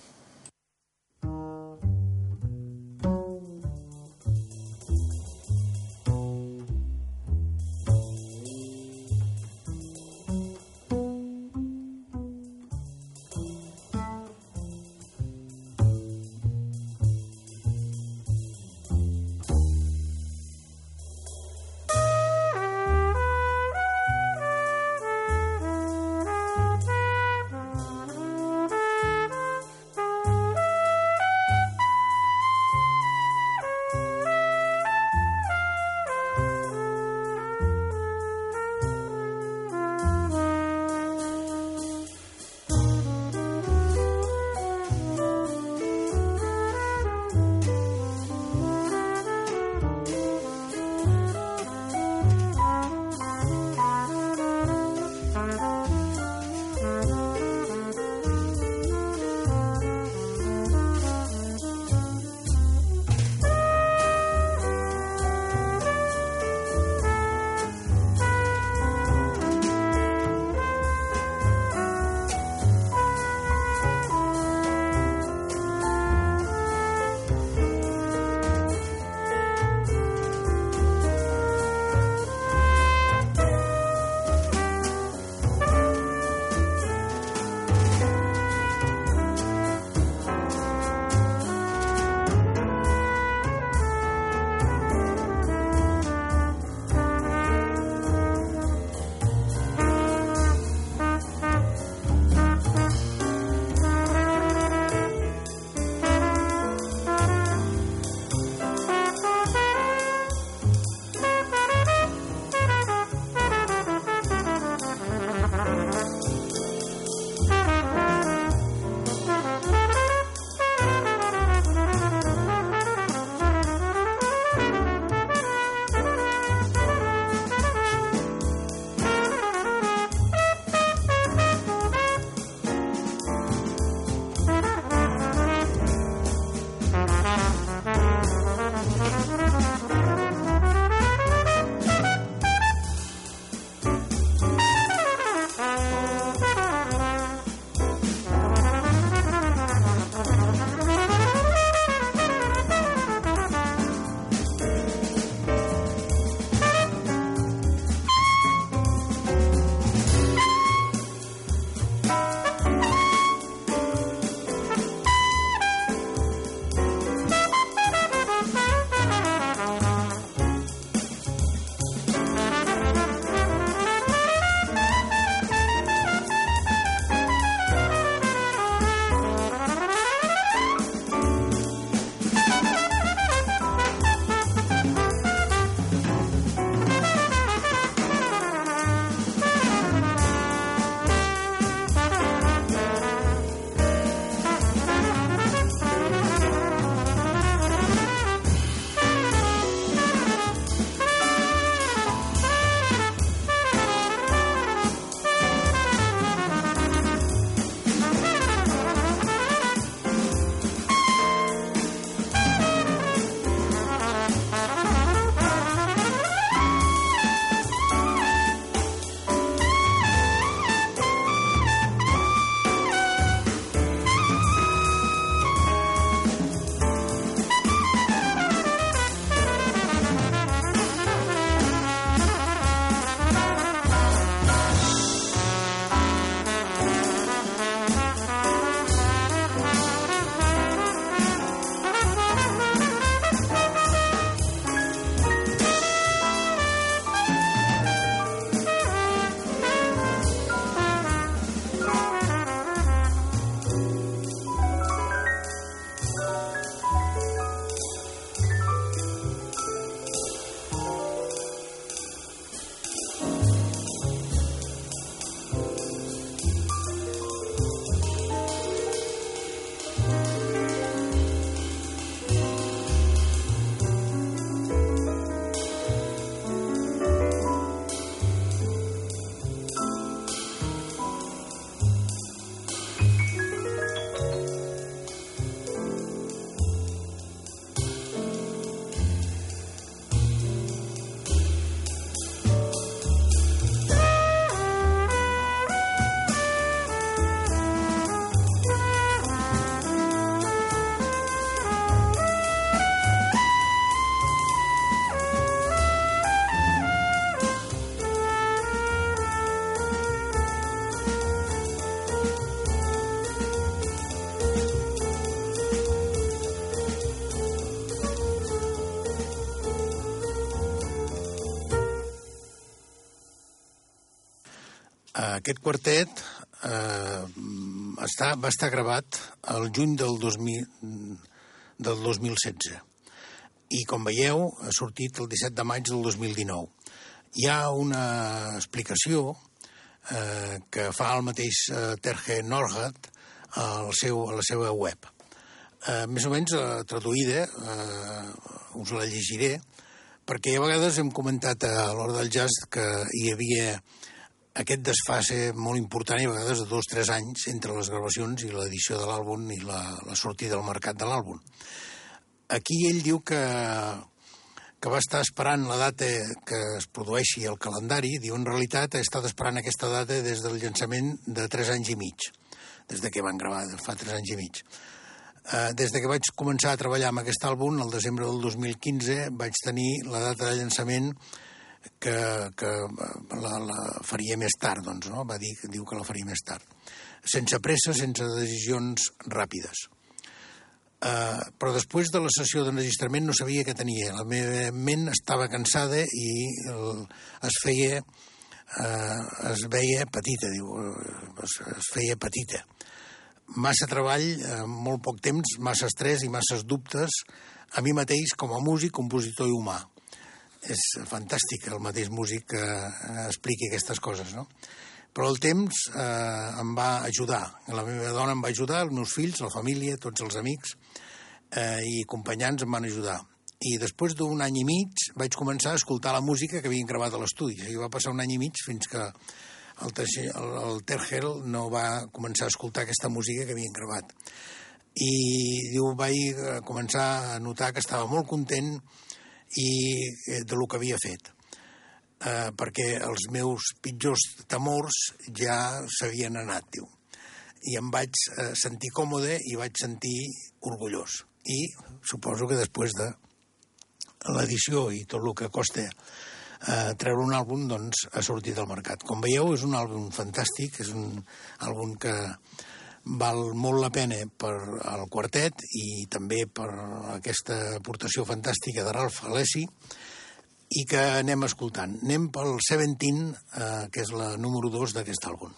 Aquest quartet eh, està, va estar gravat el juny del, 2000, del 2016 i, com veieu, ha sortit el 17 de maig del 2019. Hi ha una explicació eh, que fa el mateix eh, Terje Norhat al seu, a la seva web. Eh, més o menys eh, traduïda, eh, us la llegiré, perquè a vegades hem comentat a l'hora del jazz que hi havia aquest desfase molt important i a vegades de dos o tres anys entre les gravacions i l'edició de l'àlbum i la, la sortida al mercat de l'àlbum. Aquí ell diu que, que va estar esperant la data que es produeixi el calendari, diu en realitat ha estat esperant aquesta data des del llançament de tres anys i mig, des de que van gravar, fa tres anys i mig. Uh, des de que vaig començar a treballar amb aquest àlbum, el desembre del 2015, vaig tenir la data de llançament que, que la, la faria més tard, doncs, no? Va dir, diu que la faria més tard. Sense pressa, sense decisions ràpides. Uh, però després de la sessió d'enregistrament no sabia què tenia. La meva ment estava cansada i el, es feia uh, es veia petita, diu, es, es feia petita. Massa treball, uh, molt poc temps, massa estrès i masses dubtes a mi mateix com a músic, compositor i humà és fantàstic el mateix músic que eh, expliqui aquestes coses, no? Però el temps eh, em va ajudar. La meva dona em va ajudar, els meus fills, la família, tots els amics eh, i acompanyants em van ajudar. I després d'un any i mig vaig començar a escoltar la música que havien gravat a l'estudi. I va passar un any i mig fins que el, el, el Tergel no va començar a escoltar aquesta música que havien gravat. I diu, vaig eh, començar a notar que estava molt content i eh, de lo que havia fet eh, perquè els meus pitjors temors ja s'havien anat, diu. I em vaig eh, sentir còmode i vaig sentir orgullós. I suposo que després de l'edició i tot el que costa eh, treure un àlbum, doncs ha sortit al mercat. Com veieu, és un àlbum fantàstic, és un àlbum que val molt la pena per al quartet i també per aquesta aportació fantàstica de Ralph Alessi i que anem escoltant. Anem pel Seventeen, eh, que és la número 2 d'aquest àlbum.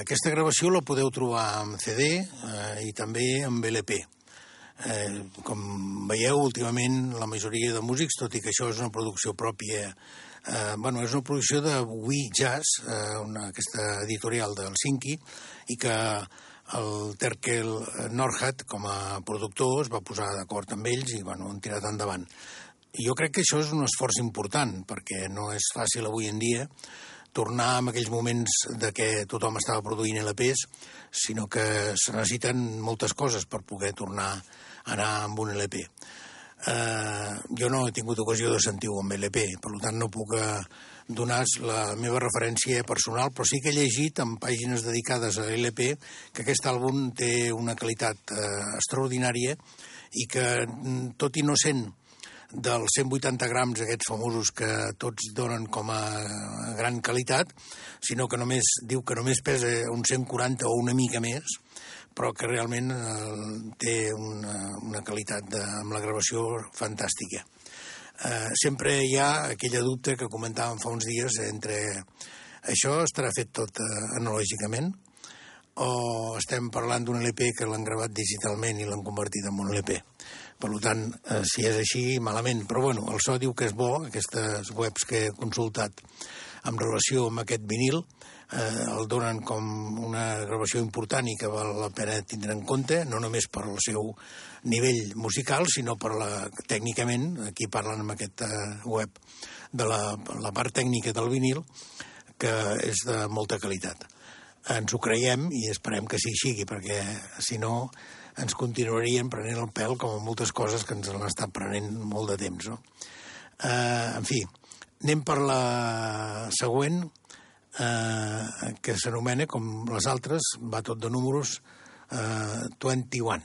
Aquesta gravació la podeu trobar en CD eh, i també en LP. Eh, com veieu, últimament la majoria de músics, tot i que això és una producció pròpia, eh, bueno, és una producció de We Jazz, eh, una, aquesta editorial del Helsinki, i que el Terkel Norhat, com a productor, es va posar d'acord amb ells i bueno, han tirat endavant. Jo crec que això és un esforç important, perquè no és fàcil avui en dia tornar en aquells moments de què tothom estava produint LPs, sinó que se necessiten moltes coses per poder tornar a anar amb un LP. Eh, jo no he tingut ocasió de sentir-ho amb LP, per tant no puc eh, donar la meva referència personal, però sí que he llegit en pàgines dedicades a l'LP que aquest àlbum té una qualitat eh, extraordinària i que, mm, tot i no sent dels 180 grams aquests famosos que tots donen com a gran qualitat, sinó que només diu que només pesa un 140 o una mica més, però que realment eh, té una, una qualitat de, amb la gravació fantàstica. Eh, sempre hi ha aquella dubte que comentàvem fa uns dies entre això estarà fet tot eh, analògicament o estem parlant d'un LP que l'han gravat digitalment i l'han convertit en un LP. Per tant, eh, si és així, malament. Però bueno, el so diu que és bo, aquestes webs que he consultat en relació amb aquest vinil, eh, el donen com una gravació important i que val la pena tindre en compte, no només per el seu nivell musical, sinó per la, tècnicament, aquí parlen amb aquesta web, de la, la part tècnica del vinil, que és de molta qualitat. Ens ho creiem i esperem que sí sigui, perquè si no ens continuarien prenent el pèl com moltes coses que ens han estat prenent molt de temps. No? Eh, en fi, anem per la següent, eh, que s'anomena, com les altres, va tot de números, eh, 21.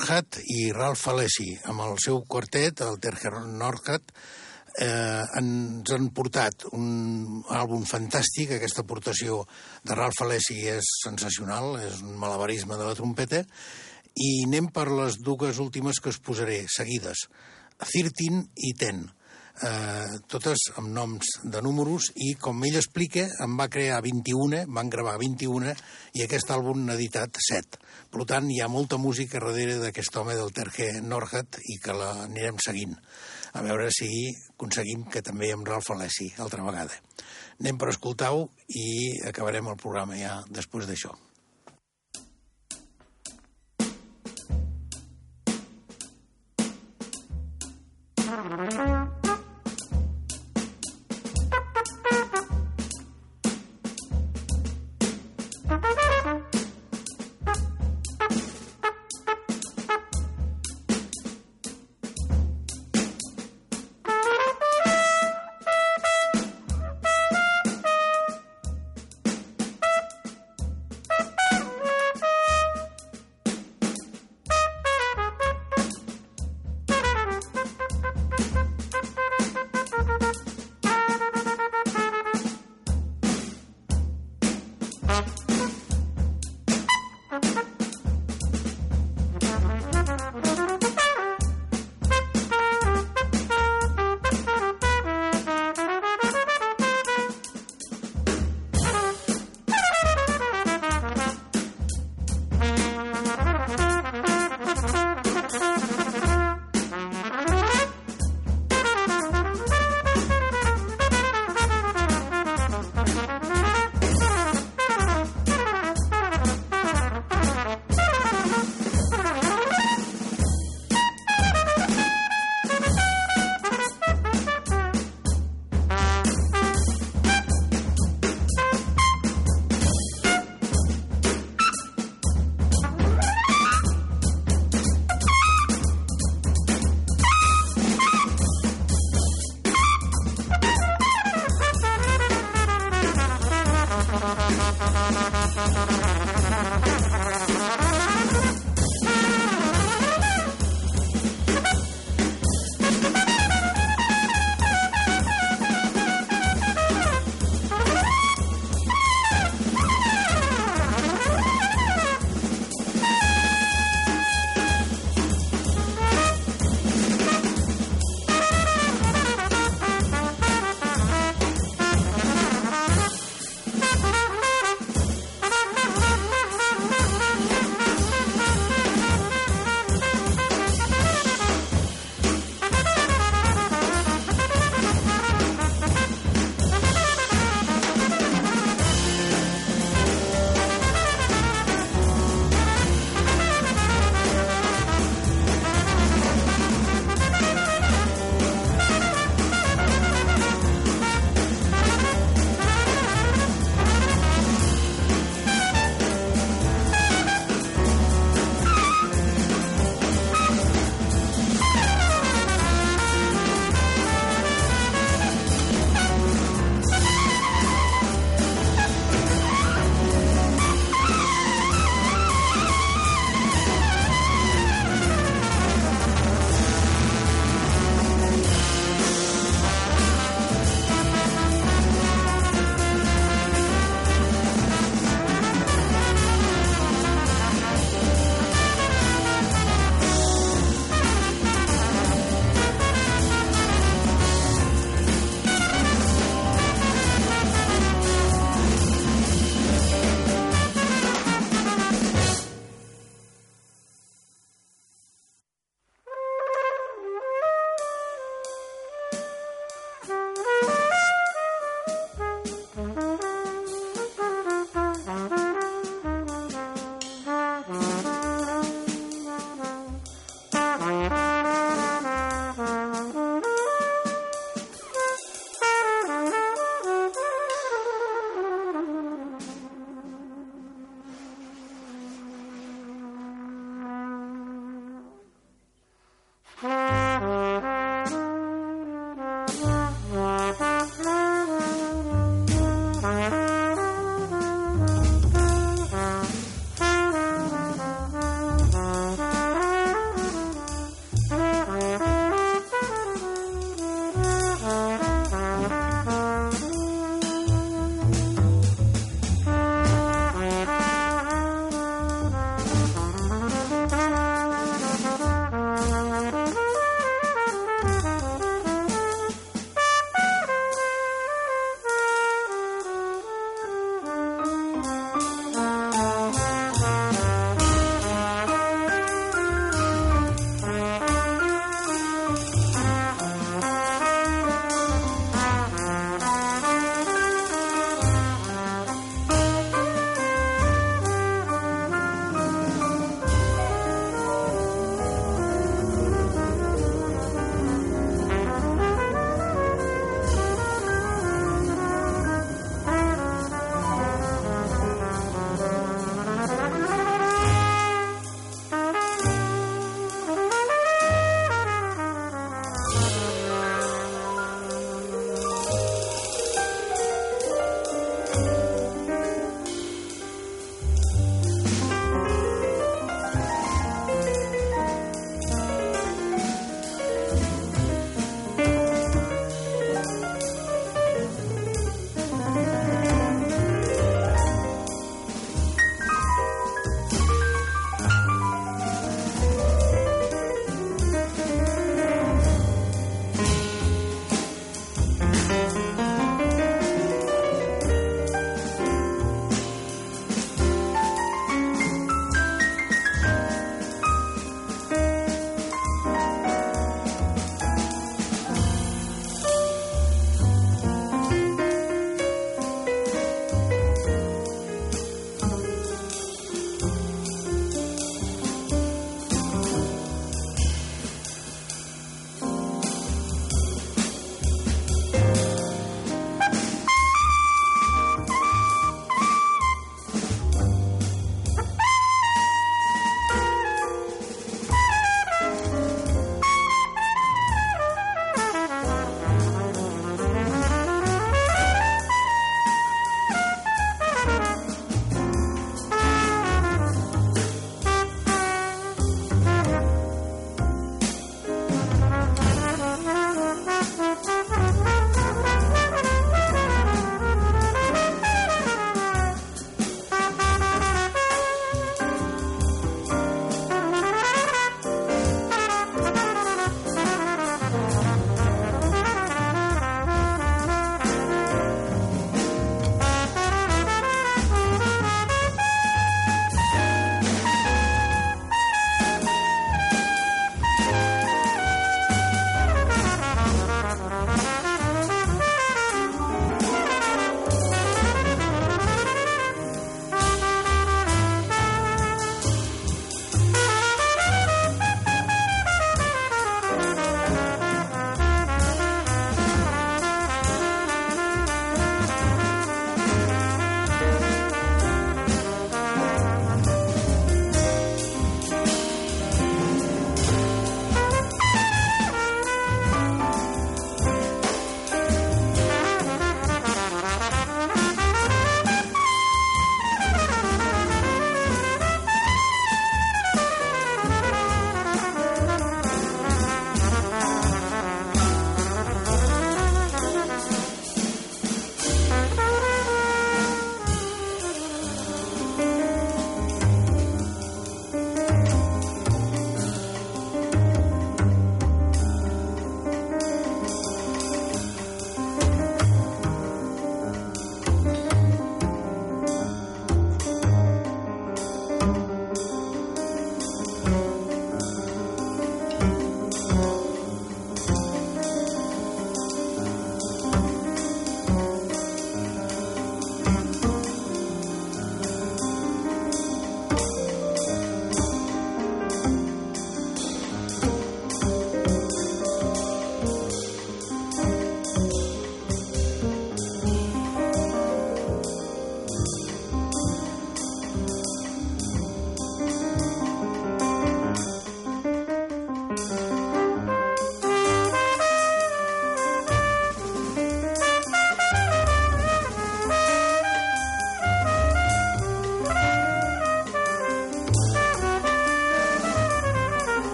Norhat i Ralph Alessi, amb el seu quartet, el Terkel Norhat, eh, ens han portat un àlbum fantàstic, aquesta aportació de Ralph Alessi és sensacional, és un malabarisme de la trompeta, i anem per les dues últimes que us posaré, seguides, 13 i 10 eh, totes amb noms de números i com ell explica en va crear 21, van gravar 21 i aquest àlbum n'ha editat 7 per tant hi ha molta música darrere d'aquest home del Terje Norhat i que l'anirem seguint. A veure si aconseguim que també amb Ralph Alessi altra vegada. Anem per escoltar-ho i acabarem el programa ja després d'això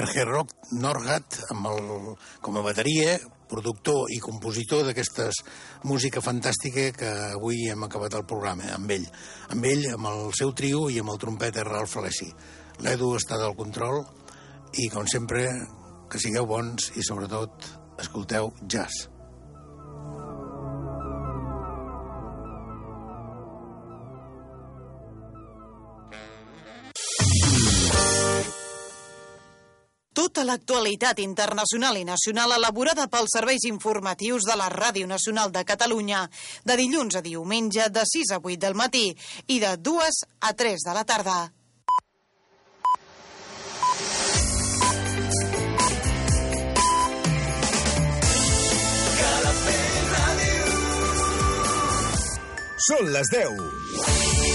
Serge Rock Norgat amb el, com a bateria, productor i compositor d'aquestes música fantàstica que avui hem acabat el programa, amb ell. Amb ell, amb el seu trio i amb el trompeter Ralph Alessi. L'Edu està del control i, com sempre, que sigueu bons i, sobretot, escolteu jazz. L'actualitat internacional i nacional elaborada pels serveis informatius de la Ràdio Nacional de Catalunya de dilluns a diumenge de 6 a 8 del matí i de 2 a 3 de la tarda. Són les 10.